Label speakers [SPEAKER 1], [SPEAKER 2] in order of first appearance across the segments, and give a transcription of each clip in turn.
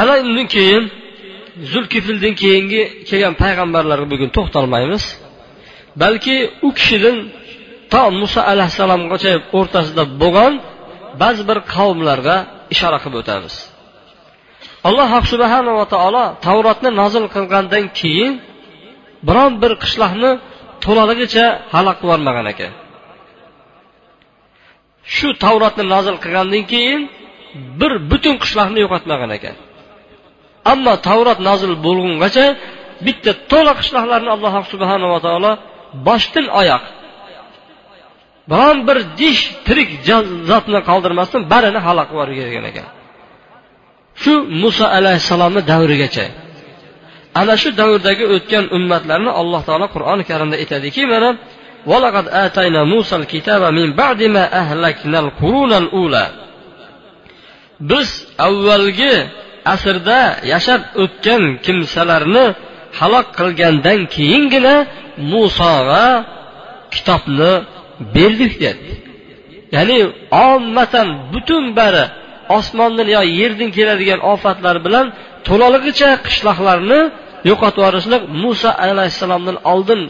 [SPEAKER 1] ana undan keyin zulkifildan keyingi kelgan payg'ambarlarga bugun to'xtalmaymiz. Balki u kishidan to muso alayhissalomgacha o'rtasida bo'lgan ba'zi bir qavmlarga ishora qilib o'tamiz. Alloh subhanava taolo tavrotni nozil qilgandan keyin biron bir qishloqni to'laligicha halok qilib yubormagan ekan. Shu tavrotni nozil qilgandan keyin bir butun qishloqni yo'qotmagan ekan. ammo tavrot nozil bo'lgungacha bitta to'la qishloqlarni alloh subhanava taolo boshdan oyoq biron bir dish tirik zotni qoldirmasdan barini halok qilib yuborgan ekan shu muso alayhissalomni davrigacha ana shu davrdagi o'tgan ummatlarni alloh taolo qur'oni karimda aytadiki mana ولقد آتينا موسى الكتاب من بعد ما أهلكنا القرون الأولى biz avvalgi asrda yashab o'tgan kimsalarni halok qilgandan keyingina musoga kitobni berdik dedi ya'ni ommatan butun bari osmondan yo yerdan keladigan ofatlar bilan to'lalig'icha qishloqlarni yo'qotib yuborishlik muso alayhissalomdan oldin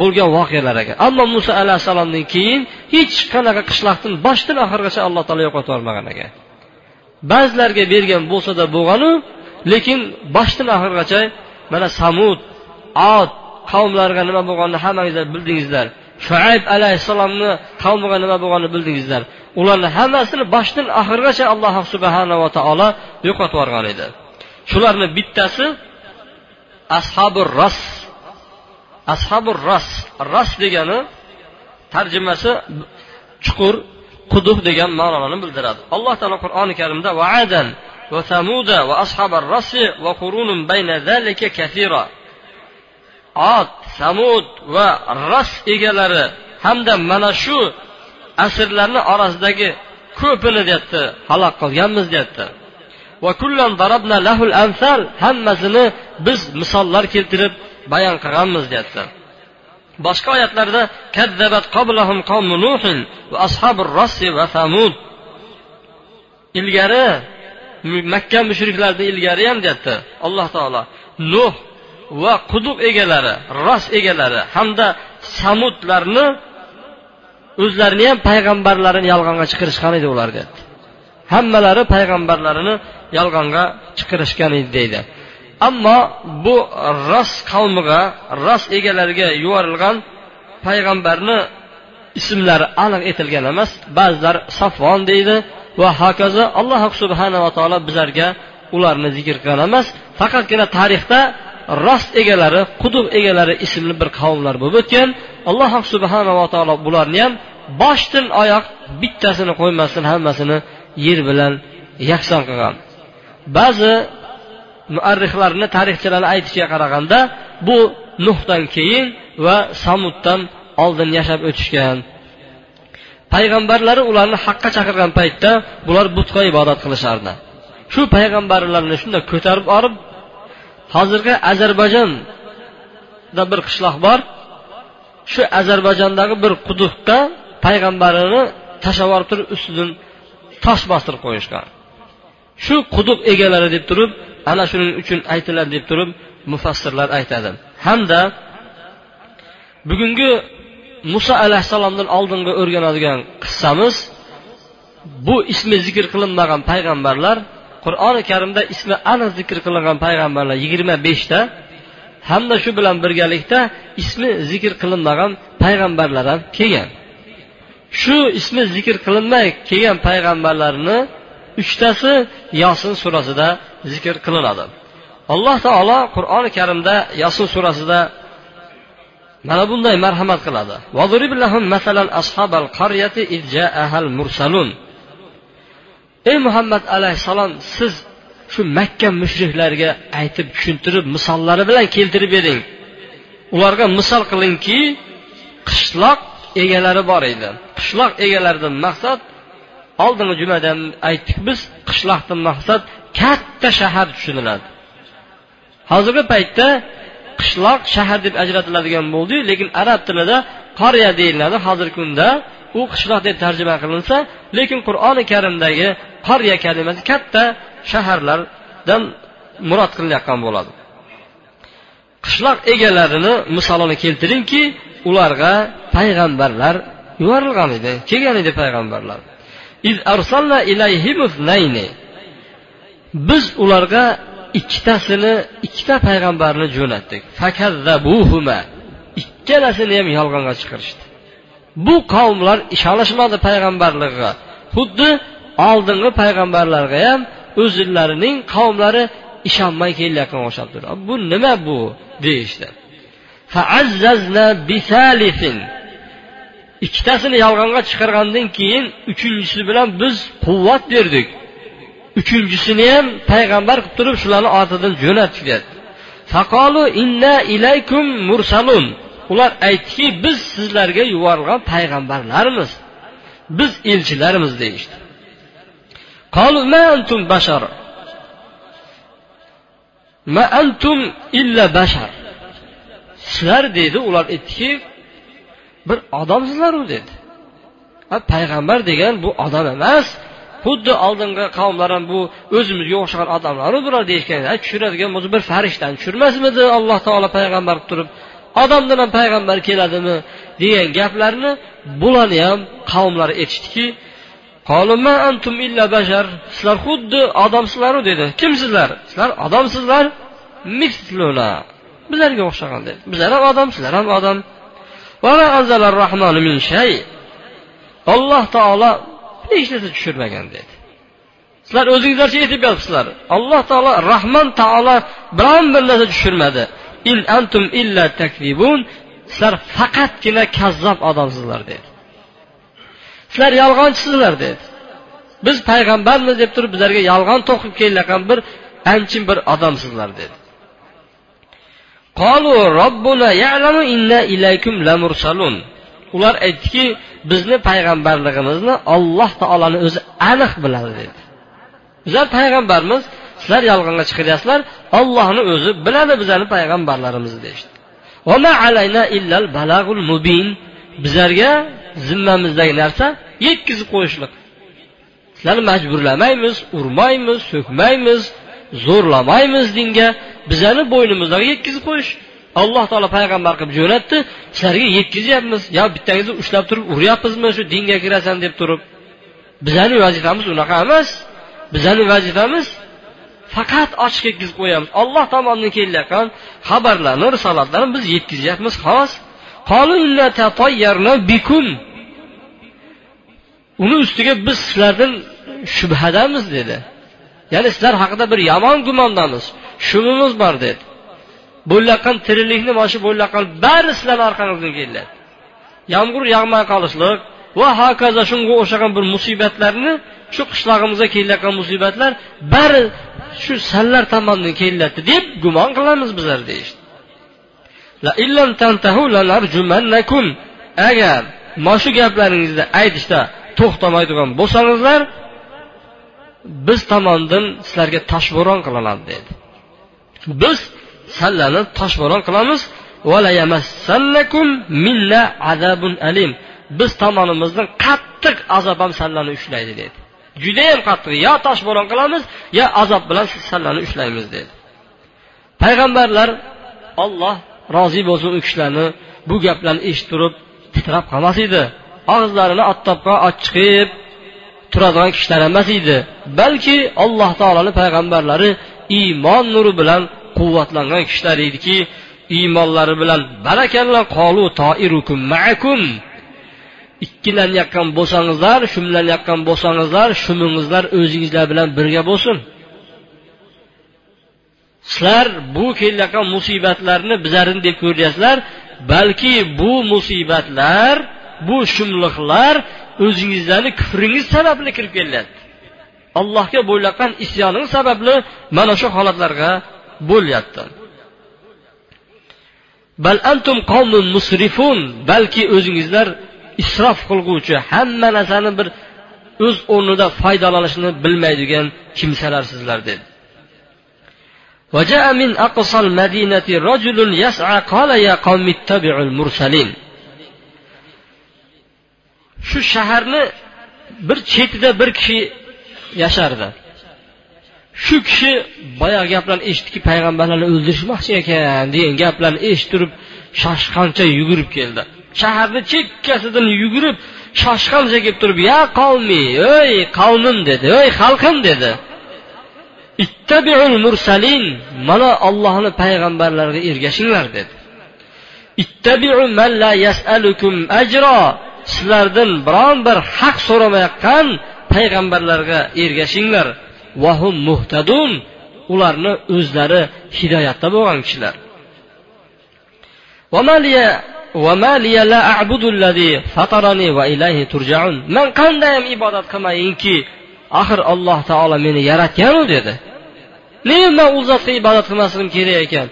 [SPEAKER 1] bo'lgan voqealar ekan. Ammo muso alayhissalomdan keyin hech qanaqa qishloqdan boshdan oxirigacha alloh taolo yo'qotib yubormagan ekan. Ba'zilarga bergan bo'lsada bo'lganu lekin boshdan oxirigacha mana samud od qavmlariga nima bo'lganini hammangizlar bildingizlar. Shuayb alayhissalomni qavmiga nima bo'lganini bildingizlar. Ularni hammasini boshdan oxirigacha alloh subhanava taolo yo'qotib yuborgan edi. Shularni bittasi ashabi ras. Ashabi ras. Ras degani tarjimasi chuqur quduq degan ma'noni bildiradi. Alloh taolo qur'oni karimda vaadan va samuda va ashabar rasi va qurunun bayna zalika kathira. Ot samud va ras egalari hamda mana shu asrlarni orasidagi ko'pini deyapti halok qilganmiz deyapti. Hammasini biz misollar keltirib bayon qilganmiz deyapti. Boshqa oyatlarda kazzabat qablahum qavmu nuhin va ashabur rossi va samud ilgari makka mushriklarni ilgari ham deyapti. Alloh taolo nuh va quduq egalari ros egalari hamda samudlarni o'zlarini ham payg'ambarlarini yolg'onga chiqarishgan edi ular deyapti. Hammalari payg'ambarlarini yolg'onga chiqarishgan edi deydi. Ammo bu ros qavmiga ros egalariga yuborilgan payg'ambarni ismlari aniq etilgan emas ba'zilar safvon deydi va hokazo alloh subhanava taolo bizlarga ularni zikr qilgan emas faqatgina tarixda rost egalari quduq egalari ismli bir qavmlar bo'lib o'tgan. Alloh subhanava taolo bularni ham boshdan oyoq bittasini qo'ymasdan hammasini yer bilan yakson qilgan. Ba'zi muarrixlarni tarixchilarni aytishiga qaraganda bu nuhdan keyin va samuddan oldin yashab o'tishgan. Payg'ambarlari ularni haqqa chaqirgan paytda bular butga ibodat qilishardi. Shu payg'ambarlarni shunday ko'tarib olib hozirgi ozarbayjonda bir qishloq bor. Shu ozarbayjondagi bir quduqqa payg'ambarini tashlab yuborib turib ustidan tosh bostirib qo'yishgan. Shu quduq egalari deb turib ana shuning uchun aytiladi deb turib mufassirlar aytadi. Hamda bugungi muso alayhissalomdan oldingi o'rganadigan qissamiz bu ismi zikr qilinmagan payg'ambarlar qur'oni karimda ismi aniq zikr qilingan payg'ambarlar yigirma beshta hamda shu bilan birgalikda ismi zikr qilinmagan payg'ambarlar ham kelgan. Shu ismi zikr qilinmay kelgan payg'ambarlarni uchtasi yosin surasida zikr qilinadi. Alloh taolo qur'oni karimda yasin surasida mana bunday marhamat qiladi. Ey muhammad alayhissalom siz shu makka mushriklariga aytib tushuntirib misollari bilan keltirib bering. Ularga misol qilingki qishloq egalari bor edi. Qishloq egalaridan maqsad oldingi jumada aytdik biz qishloqdan maqsad katta shahar tushuniladi. Hozirgi paytda qishloq shahar deb ajratiladigan bo'ldi lekin arab tilida qariya deyiladi. Hozirgi kunda u qishloq deb tarjima qilinsa lekin qur'oni karimdagi qariya kalimasi katta shaharlardan murod qilinayotgan bo'ladi. Qishloq egalarini misolini keltiringki ularga payg'ambarlar yuborilgan edi kelgan edi payg'ambarlar. Biz ularga ikkitasini ikkita payg'ambarni jo'natdik. Ikkalasini ham yolg'onga chiqarishdi. Bu qavmlar ishonishmadi payg'ambarligiga xuddi oldingi payg'ambarlarga ham o'zlarining qavmlari ishonmay kelayotgan o'xshab turadi bu nima bu? deyishdi. Ikkitasini yolg'onga chiqargandan keyin uchinchisi bilan biz quvvat berdik. uchinchisini ham payg'ambar qilib turib shularni ortidan jo'natdik dedi faqolu inna ilaykum mursalun. Ular aytdiki biz sizlarga yuborilgan payg'ambarlarmiz biz elchilarmiz deyishdi. Qalu ma antum bashar? Ma antum illa bashar. Sizlar dedi ular aytdiki bir odamsizlaru dedi. Payg'ambar degan bu odam emas xuddi oldingi qavmlar ham bu o'zimizga o'xshagan odamlaru bular deyishgan tushiradigan bo'lsa bir farishtani tushirmasmidi alloh taolo payg'ambar qilib turib odamdan ham payg'ambar keladimi degan gaplarni bularni ham qavmlar aytishdiki antum illa bashar. Sizlar xuddi odamsizlaru dedi. Kimsizlar? Sizlar odamsizlar? Misluna. Bizlarga o'xshagan dedi. Bizlar ham odam sizlar ham odam. Alloh taolo hech narsa tushirmagan dedi. Sizlar o'zingizlarcha aytib yotibsizlar. Alloh taolo rahmon taolo biron bir narsa tushirmadi. In antum illa takzibun sizlar faqatgina kazzob odamsizlar dedi. Sizlar yolg'onchisizlar dedi. Biz payg'ambarmiz deb turib bizlarga yolg'on to'qib kelayotgan bir anchin bir odamsizlar dedi. Ular aytdiki bizni payg'ambarligimizni olloh taoloni o'zi aniq biladi dedi bizlar payg'ambarmiz sizlar yolg'onga chiqaryapsizlar ollohni o'zi biladi bizlarni payg'ambarlarimizni deyishdi bizlarga zimmamizdagi narsa yetkazib qo'yishlik. Sizlarni majburlamaymiz urmaymiz so'kmaymiz zo'rlamaymiz dinga. Bizlarni bo'ynimizdagi yetkazib qo'yish alloh taolo payg'ambar qilib jo'natdi. Sizlarga yetkazyapmiz yo bittangizni ushlab turib uryapmizmi shu dinga kirasan deb turib. Bizani vazifamiz unaqa emas. Bizani vazifamiz faqat ochiq yetkazib qo'yamiz. Olloh tomonidan kelayotgan xabarlarni risolatlarni biz yetkazyapmiz. Xolos. Uni ustiga biz sizlardan shubhadamiz dedi. Ya'ni sizlar haqida bir yomon gumondamiz. Shubimiz bor dedi. Bo'layotgan tiriklikni mana shu bo'layotgan bari sizlarni orqangizdan keladi yomg'ir yog'may qolishlik va hokazo shunga o'xshagan bir musibatlarni shu qishlog'imizga kelayotgan musibatlar bari shu sanlar tomonidan kelyapti deb gumon qilamiz bizlar deyishdi. Agar mana shu gaplaringizni aytishda to'xtamaydigan bo'lsangizlar biz tomonidan sizlarga toshbo'ron qilinadi dedi. Biz sallani toshbo'ron qilamiz. Biz tomonimizdan qattiq azob ham sallani ushlaydi dedi. Judayam qattiq. Yo toshbo'ron qilamiz yo azob bilan sallani ushlaymiz dedi. Payg'ambarlar olloh rozi bo'lsin u kishilarni. Bu gaplarni eshitib turib titrab qolmas edi. Og'izlarini ottobga ochiqib turadigan kishilar emas edi. Balki alloh taoloni payg'ambarlari iymon nuri bilan quvvatlangan kishilar ediki iymonlari bilan barakalla qolu toirukum maakum. Ikkilanayotgan bo'lsangizlar shumlanayotgan bo'lsangizlar shumingizlar o'zingizlar bilan birga bo'lsin. Sizlar bu kelayotgan musibatlarni bizarin deb ko'ryapsizlar balki bu musibatlar bu shumliqlar o'zingizlarni kufringiz sababli kirib kelyapti allohga bo'ylagan isyoning sababli mana shu holatlarga bo'lyapti bal antum qavmun musrifun balki o'zingizlar isrof qilguvchi hamma narsani bir o'z o'rnida foydalanishni bilmaydigan kimsalarsizlar dedi وجاء من أقصى المدينة رجل يسعى قال يا قوم اتبعوا المرسلين shu shaharni bir chetida bir kishi yashardi Shu kishi boyagi gaplarni eshitdiki payg'ambarlarni o'ldirishmoqchi ekan degan gaplarni eshittirib shoshqancha yugurib keldi. Shaharni chekkasidan yugurib shoshqancha kelib turib ya qavmi ey qavmim dedi. Ey xalqim dedi. Ittabiul mursalin mana ollohni payg'ambarlariga ergashinglar dedi. Ittabiu man la yasalukum ajro sizlardan biron bir haq so'ramayotgan payg'ambarlarga ergashinglar vahum muhtadun. Ularni o'zlari hidoyatda bo'lgan kishilar. Man qandayyam ibodat qilmayinki axir alloh taolo meni yaratganu dedi. Nega man u zotga ibodat qilmasligim kerak ekan?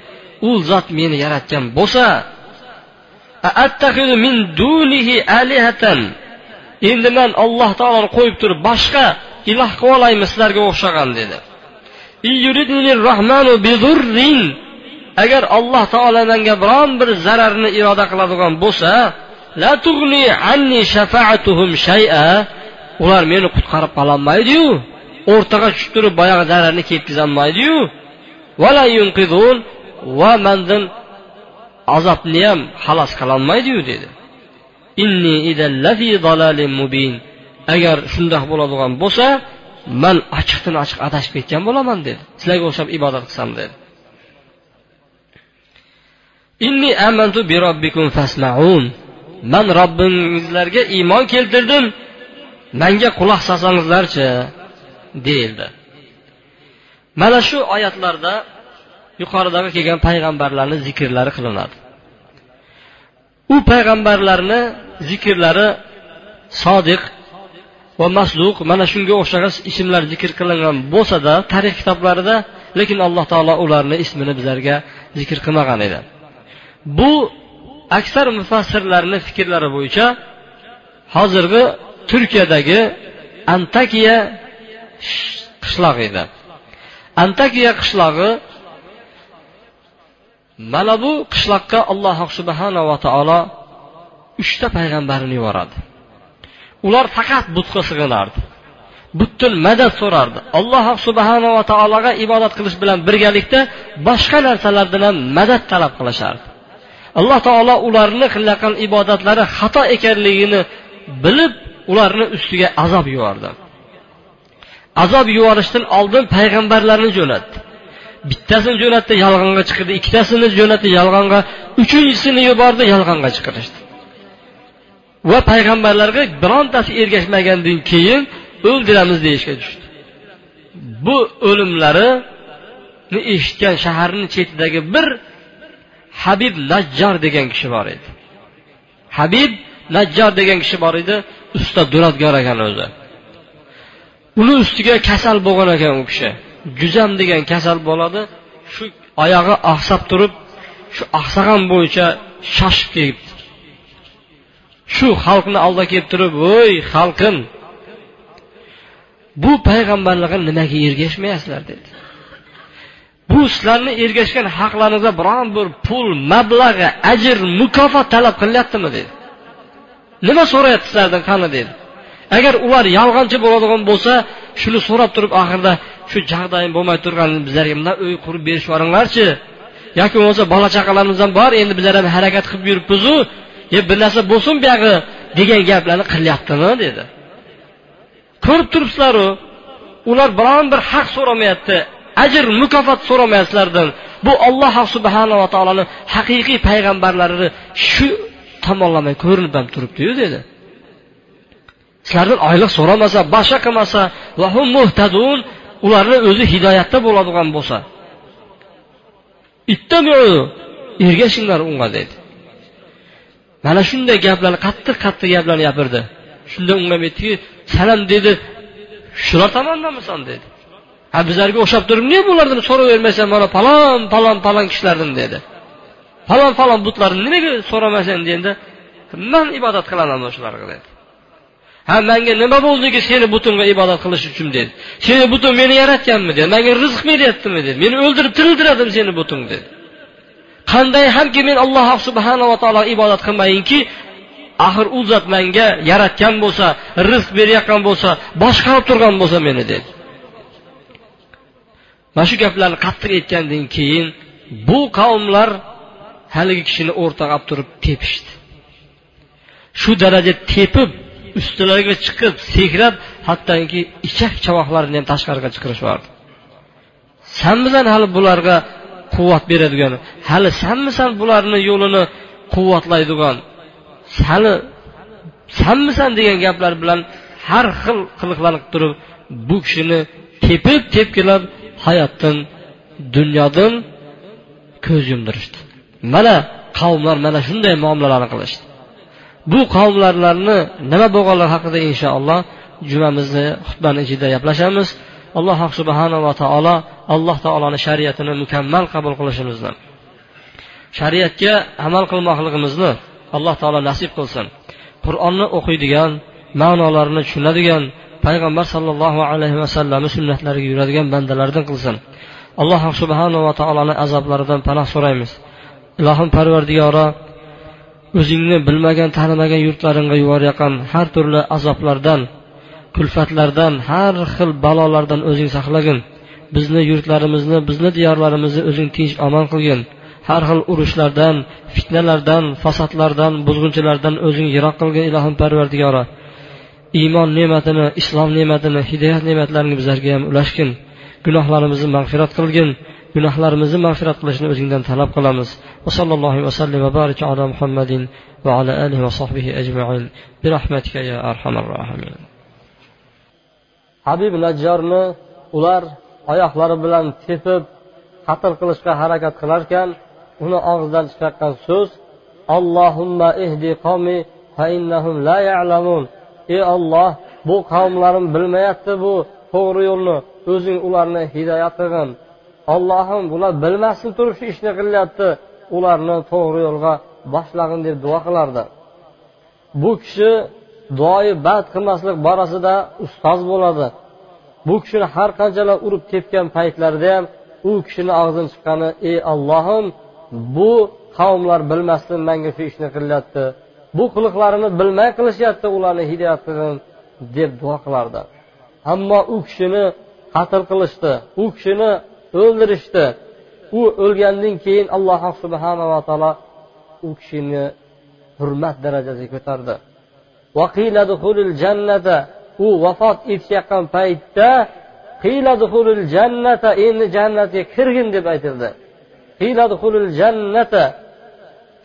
[SPEAKER 1] U zot meni yaratgan bo'lsa endi man alloh taoloni qo'yib turib boshqa iloh qilib olaymi sizlarga o'xshagan dedi. Agar alloh taolo menga biron bir zararni iroda qiladigan bo'lsa ular meni qutqarib qololmaydiyu o'rtaga tushib turib boyagi zararni ketkazolmaydiyu. Va mandan azobni ham xalos qilolmaydiyu dedi. Agar shundoq bo'ladigan bo'lsa man ochiqdan ochiq adashib ketgan bo'laman dedi. Sizlarga o'xshab ibodat qilsam dedi. Inni amantu bi robbikum fasmaun. Man robbingizlarga iymon keltirdim. Manga quloq solsangizlarchi deyildi. Mana shu oyatlarda yuqoridagi kelgan payg'ambarlarni zikrlari qilinadi. U payg'ambarlarni zikrlari sodiq va masluq mana shunga o'xshagan ismlar zikr qilingan bo'lsada tarix kitoblarida lekin alloh taolo ularni ismini bizlarga zikr qilmagan edi. Bu aksar mufassirlarni fikrlari bo'yicha hozirgi turkiyadagi antakiya qishlog'i edi. Antakiya qishlog'i mana bu qishloqqa alloh subhanava taolo uchta payg'ambarni yuboradi. Ular faqat butga sig'inardi. Butun madad so'rardi. Alloh subhanava taologa ibodat qilish bilan birgalikda boshqa narsalardan ham madad talab qilishardi. Alloh taolo ularni qilayotgan ibodatlari xato ekanligini bilib ularni ustiga azob yubordi. Azob yuborishdan oldin payg'ambarlarni jo'natdi. Bittasini jo'natdi yolg'onga chiqirdi ikkitasini jo'natdi yolg'onga. Uchinchisini yubordi yolg'onga chiqirishdi. Va payg'ambarlarga birontasi ergashmagandan keyin o'ldiramiz deyishga tushdi. Bu o'limlarini eshitgan shaharni chetidagi bir habib najjor degan kishi bor edi. Habib najjor degan kishi bor edi usta duradgor ekan o'zi. Uni ustiga kasal bo'lgan ekan u kishi. Juzam degan kasal bo'ladi shu oyog'i oqsab turib shu oqsagan bo'yicha shoshib kelibdi shu xalqni oldiga kelib turib voy xalqim bu payg'ambarlarga nimaga ergashmayapsizlar dedi. Bu sizlarni ergashgan haqlaringizda biron bir pul mablag'i ajr mukofot talab qilyaptimi dedi. Nima so'rayapti sizlardan qani? dedi. Agar ular yolg'onchi bo'ladigan bo'lsa shuni so'rab turib oxirida shu jag'dayim bo'lmay turgan bizlarga bunday uy qurib berishib yuboringlarchi yoki bo'lmasa bola chaqalarimiz ham bor endi bizlar ham harakat qilib yuribmizu. E bir narsa bo'lsin buyog'i degan gaplarni qilyaptimi dedi. Ko'rib turibsizlaru ular biron bir haq so'ramayapti ajr mukofot so'ramayapsizlardan. Bu olloh subhanava taoloni haqiqiy payg'ambarlarini shu tomonlama ko'rinib ham turibdiyu dedi. Sizlardan oyliq so'ramasa boshqa qilmasa muhtadun ularni o'zi hidoyatda bo'ladigan bo'lsa. Ergashinglar unga dedi. Mana shunday gaplarni qattiq qattiq gaplarni gapirdi. Shunda unga aytdiki san dedi. Shular tomondanmisan dedi. Ha bizlarga o'xshab turib nega bulardan so'ravermaysan mana palon palon palon kishilardan dedi. Falon falon butlarni nimaga so'ramasan deganda man ibodat qilaman shularga dedi. Ha manga nima bo'ldiki seni butunga ibodat qilish uchun? dedi. Seni butun meni yaratganmi? dedi. Manga rizq beryaptimi? dedi. Meni o'ldirib tiriltiradim seni butung dedi. Qanday hamki men alloh subhanava taologa ibodat qilmayinki axir u zot manga yaratgan bo'lsa rizq berayotgan bo'lsa boshqarib turgan bo'lsa meni dedi. Mana shu gaplarni qattiq aytgandan keyin bu qavmlar haligi kishini o'rtaga olib turib tepishdi. Shu daraja tepib ustilariga chiqib sekrab hattoki ichak chavoqlarini ham tashqariga chiqarishyordi bilan hali bularga quvvat beradigan hali sanmisan bularni yo'lini quvvatlaydigan hali sanmisan degan gaplar bilan har xil qiliqlarni turib bu kishini tepib tepkilab hayotdan dunyodan ko'z yumdirishdi. Mana qavmlar mana shunday muomalalarni qilishdi. Bu qavmlarni nima bo'lganlari haqida inshaalloh jumamizni xutbani ichida gaplashamiz. Alloh subhanava taolo alloh taoloni shariatini mukammal qabul qilishimizni shariatga amal qilmoqligimizni alloh taolo nasib qilsin. Qur'onni o'qiydigan ma'nolarini tushunadigan payg'ambar sollallohu alayhi vasallamni sunnatlariga yuradigan bandalardan qilsin. Alloh subhanava taoloni azoblaridan panoh so'raymiz. Ilohim parvardigoro o'zingni bilmagan tanimagan yurtlaringga yuborayotgan har turli azoblardan kulfatlardan har xil balolardan o'zing saqlagin. Bizni yurtlarimizni bizni diyorlarimizni o'zing tinch omon qilgin. Har xil urushlardan fitnalardan fasodlardan buzg'unchilardan o'zing yiroq qilgin ilohim parvardigora. Iymon ne'matini islom ne'matini hidoyat ne'matlarini bizlarga ham ulashgin. Gunohlarimizni mag'firat qilgin. Gunohlarimizni mag'firat qilishni o'zingdan talab qilamiz. Va sallallohu vasallam va baraka ala muhammadin va ala alihi va sohbihi ajmain. Bi rahmatika ya arhamar rohimin habib najjorni ular oyoqlari bilan tepib qatl qilishga harakat qilarkan uni og'zidan chiqayotgan so'z allohumma ihdi qomi fa innahum la ya'lamun. Ey olloh bu qavmlarim bilmayapti bu to'g'ri yo'lni o'zing ularni hidoyat qilgin. Ollohim bular bilmasdan turib shu ishni qilyapti ularni to'g'ri yo'lga boshlag'in deb duo qilardi. Bu kishi duoyi bad qilmaslik borasida ustoz bo'ladi. Bu kishini har qanchalar urib tepgan paytlarida ham u kishini og'zidan chiqqani ey ollohim bu qavmlar bilmasdan manga shu ishni qilyapti bu qiliqlarini bilmay qilishyapti ularni hidoyat qilgin deb duo qilardi. Ammo u kishini qatl qilishdi u kishini o'ldirishdi. U o'lgandan keyin alloh subhanava taolo u kishini hurmat darajasiga ko'tardi. U vafot etayotgan paytda jannata endi jannatga kirgin deb aytildi. jannata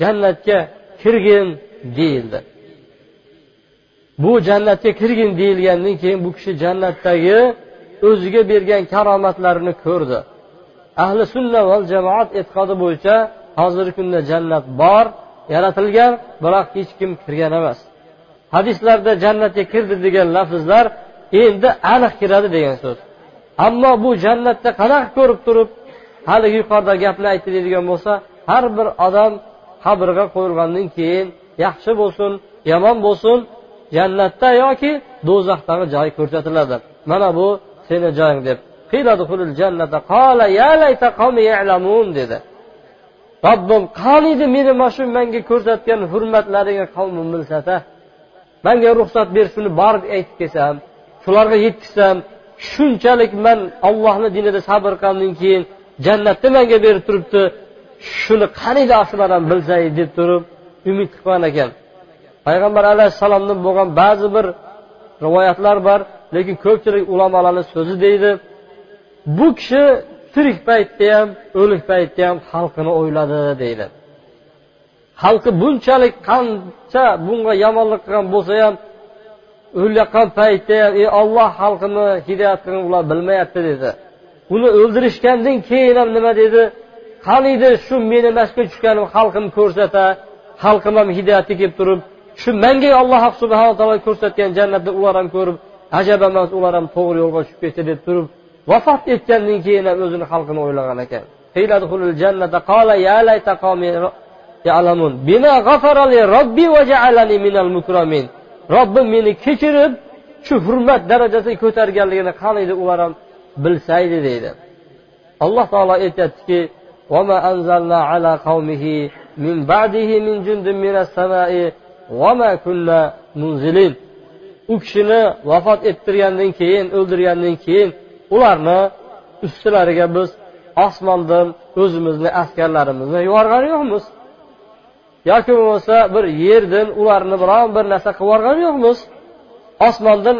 [SPEAKER 1] jannatga kirgin deyildi. Bu jannatga kirgin deyilgandan keyin bu kishi jannatdagi o'ziga bergan karomatlarini ko'rdi. Ahli sunna va jamoat e'tiqodi bo'yicha hozirgi kunda jannat bor yaratilgan biroq hech kim kirgan emas. Hadislarda jannatga kirdi degan lafzlar endi aniq kiradi degan so'z. Ammo bu jannatda qanaqa ko'rib turib haligi yuqorida gapni aytdi deydigan bo'lsa har bir odam qabrga qo'yilgandan keyin yaxshi bo'lsin yomon bo'lsin jannatda yoki do'zaxdagi joyi ko'rsatiladi. Mana bu seni joying deb. Dedi. Robbim qaniydi meni mana shu manga ko'rsatgan hurmatlaringga qavmim bilsada manga ruxsat ber borib aytib kelsam shularga yetkazsam shunchalik man ollohni dinida sabr qilgandan keyin jannatni menga berib turibdi. Shuni qaniydi shular ham bilsay deb turib umid qilgan ekan. Payg'ambar alayhissalomdan bo'lgan ba'zi bir rivoyatlar bor lekin ko'pchilik ulamolarni so'zi deydi bu kishi tirik paytda ham o'lik paytda ham xalqini o'yladi deydi. Xalqi bunchalik qancha bunga yomonlik qilgan bo'lsa ham o'layotgan paytda ham ey olloh xalqini hidoyat qilgin ular bilmayapti dedi. Uni o'ldirishgandan keyin ham nima dedi? Qaniydi shu meni mashqqa tushganim xalqim ko'rsata xalqim ham hidoyatga kelib turib shu menga alloh subhana taolo ko'rsatgan jannatni ular ham ko'rib ajab emas ular ham to'g'ri yo'lga tushib ketdi deb turib vafot etgandan keyin ham o'zini xalqini o'ylagan ekan. robbim meni kechirib shu hurmat darajasiga ko'targanligini qaniydi ular ham bilsaydi deydi alloh taolo aytyaptiki من بعده من جند من السماء وما كنا منزلين u kishini vafot ettirgandan keyin o'ldirgandan keyin ularni ustilariga biz osmondan o'zimizni askarlarimizni yuborgani yo'qmiz Yoki bo'lmasa bir yerdan ularni biron bir narsa qilib yuborgani yo'qmiz? Osmondan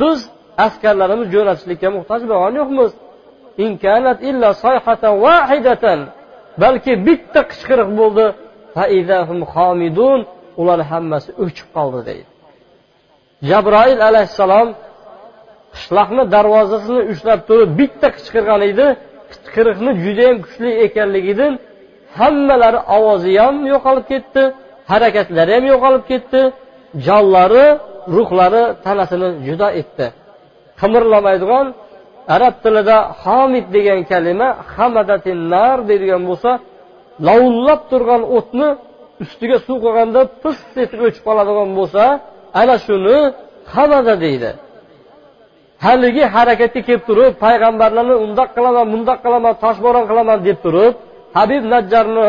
[SPEAKER 1] biz askarlarimiz jo'natishlikka muhtoj bo'lgani yo'qmiz. Balki bitta qichqiriq bo'ldi. Ular hammasi o'chib qoldi deydi. Jabroil alayhissalom qishloqni darvozasini ushlab turib bitta qichqirgan edi. Qichqiriqni judayam kuchli ekanligidan hammalari ovozi ham yo'qolib ketdi harakatlari ham yo'qolib ketdi jonlari ruhlari tanasini judo etdi. Qimirlamaydigan arab tilida homid degan kalima hamadatinnar deydigan bo'lsa lovullab turgan o'tni ustiga suv qo'yganda pis etib o'chib qoladigan bo'lsa ana shuni hamada deydi. Haligi harakatga kelib turib payg'ambarlarni undoq qilaman bundoq qilaman toshbo'ron qilaman deb turib habib najjarni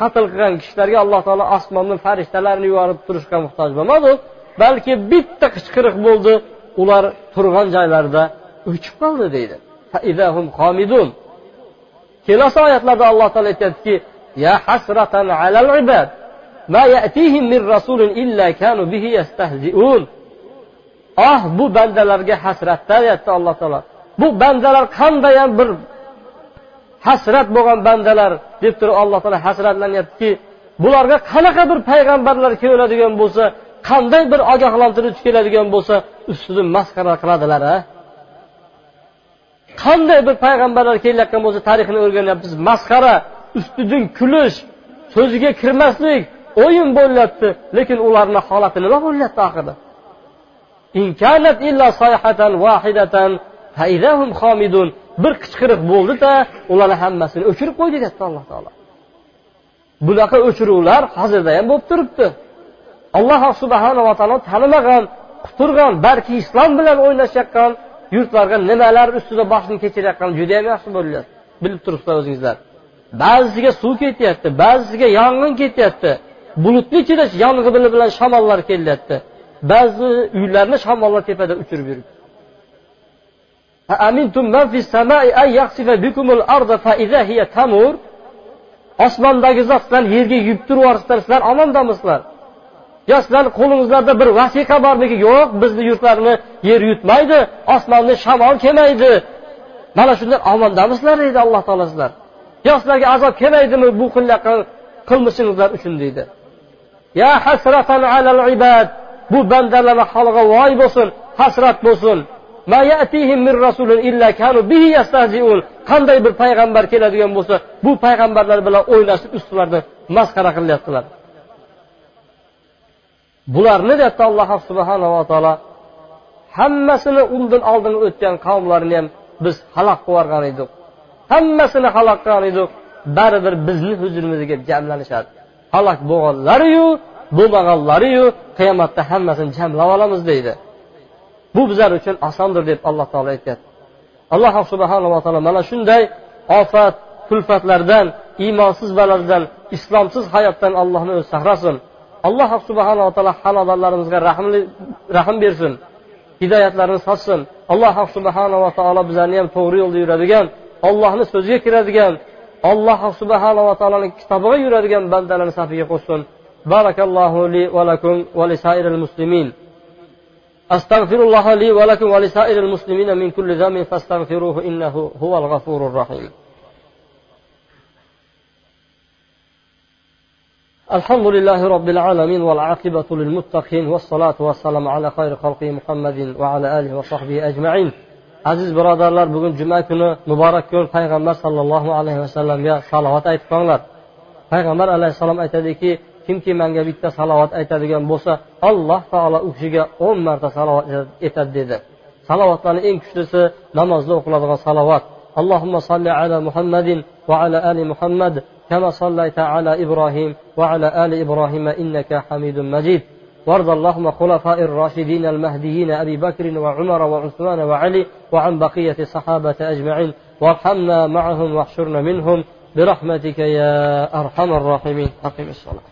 [SPEAKER 1] qatl qilgan kishilarga alloh taolo osmondan farishtalarni yuborib turishga muhtoj bo'lmadi. Balki bitta qichqiriq bo'ldi ular turgan joylarida o'chib qoldi deydi. Kelasi oyatlarda alloh taolo aytyaptiki ya hasratan alal ibad ma ya'tihim min rasulin illa kanu bihi yastahzi'un. Ah bu bandalarga hasratda deyapti alloh taolo. Bu bandalar qandayyam bir hasrat bo'lgan bandalar deb turib alloh taolo hasratlanyaptiki bularga qanaqa bir payg'ambarlar keladigan bo'lsa qanday bir ogohlantiruvchi keladigan bo'lsa ustidan masxara qiladilar a qanday bir payg'ambarlar kelayotgan bo'lsa tarixini o'rganyapmiz. Masxara ustidan kulish so'ziga kirmaslik o'yin bo'lyapti lekin ularni holati nima bo'lyapti oxiri bir qichqiriq bo'ldida ularni hammasini o'chirib qo'ydi deyapti alloh taolo. Bunaqa o'chiruvlar hozirda ham bo'lib turibdi. Alloh subhanava taolo tanimagan quturgan balki islom bilan o'ynashayotgan yurtlarga nimalar ustida boshini kechirayotgani judayam yaxshi bo'lyapti bilib turibsizlar o'zingizlar. Ba'zisiga suv ketyapti ba'zisiga yong'in ketyapti. Bulutni ichida yong'in bilan shamollar kelyapti. Ba'zi uylarni shamollar tepada uchirib yuribdi. Osmondagi zot sizlarni yerga yuyib turib yuborsizlar sizlar omondamisizlar yo sizlarni qo'lingizlarda bir vasiqa bormiki yo'q bizni yurtlarni yer yutmaydi osmonni shamol kelmaydi mana shundan omondamisizlar deydi alloh taolo sizlar yo sizlarga azob kelmaydimi bu qilayotgan qilmishingizlar uchun deydi ya hasratan alal ibad bu bandalarni holiga voy bo'lsin hasrat bo'lsin qanday bir payg'ambar keladigan bo'lsa bu payg'ambarlar bilan o'ynashib ustilarida masxara qilyaptilar. Bularni deyapti alloh subhanava taolo hammasini undan oldin o'tgan qavmlarni ham biz halok qilib yuborgan edik. Hammasini halok qilgan edik. Baribir bizni huzurimizga jamlanishadi. Halok bo'lganlariyu bo'lmaganlariyu qiyomatda hammasini jamlab olamiz deydi. Bu bizlar uchun osondir deb alloh taolo aytyapti. Alloh subhanava taolo mana shunday ofat kulfatlardan iymonsiz balalardan islomsiz hayotdan allohni o'zi saqlasin. Alloh subhanava taolo xonadonlarimizga rahm bersin hidoyatlarini sotsin. Alloh subhanava taolo bizlarni ham to'g'ri yo'lda yuradigan ollohni so'ziga kiradigan alloh subhanava taoloni kitobiga yuradigan bandalarni safiga qo'shsin. Barakallohu li va lakum va lisairil muslimin. أستغفر الله لي ولكم ولسائر المسلمين من كل ذنب فاستغفروه إنه هو الغفور الرحيم. الحمد لله رب العالمين والعاقبة للمتقين والصلاة والسلام على خير خلقه محمد وعلى آله وصحبه أجمعين. Aziz birodarlar bugun juma kuni muborak kun. Payg'ambar sollallohu alayhi vasallamga salovat aytib qolinglar payg'ambar alayhissalom aytadiki kimki menga bitta salovat aytadigan bo'lsa alloh taolo u kishiga o'n marta salovat etadi dedi. Salovatlarni eng kuchlisi namozda o'qiladigan salovat. اللهم صل على محمد وعلى آل محمد كما صليت على إبراهيم وعلى آل إبراهيم إنك حميد مجيد وارض اللهم خلفاء الراشدين المهديين أبي بكر وعمر وعثمان وعلي وعن بقية الصحابة أجمعين وارحمنا معهم واحشرنا منهم برحمتك يا أرحم الراحمين أقم الصلاة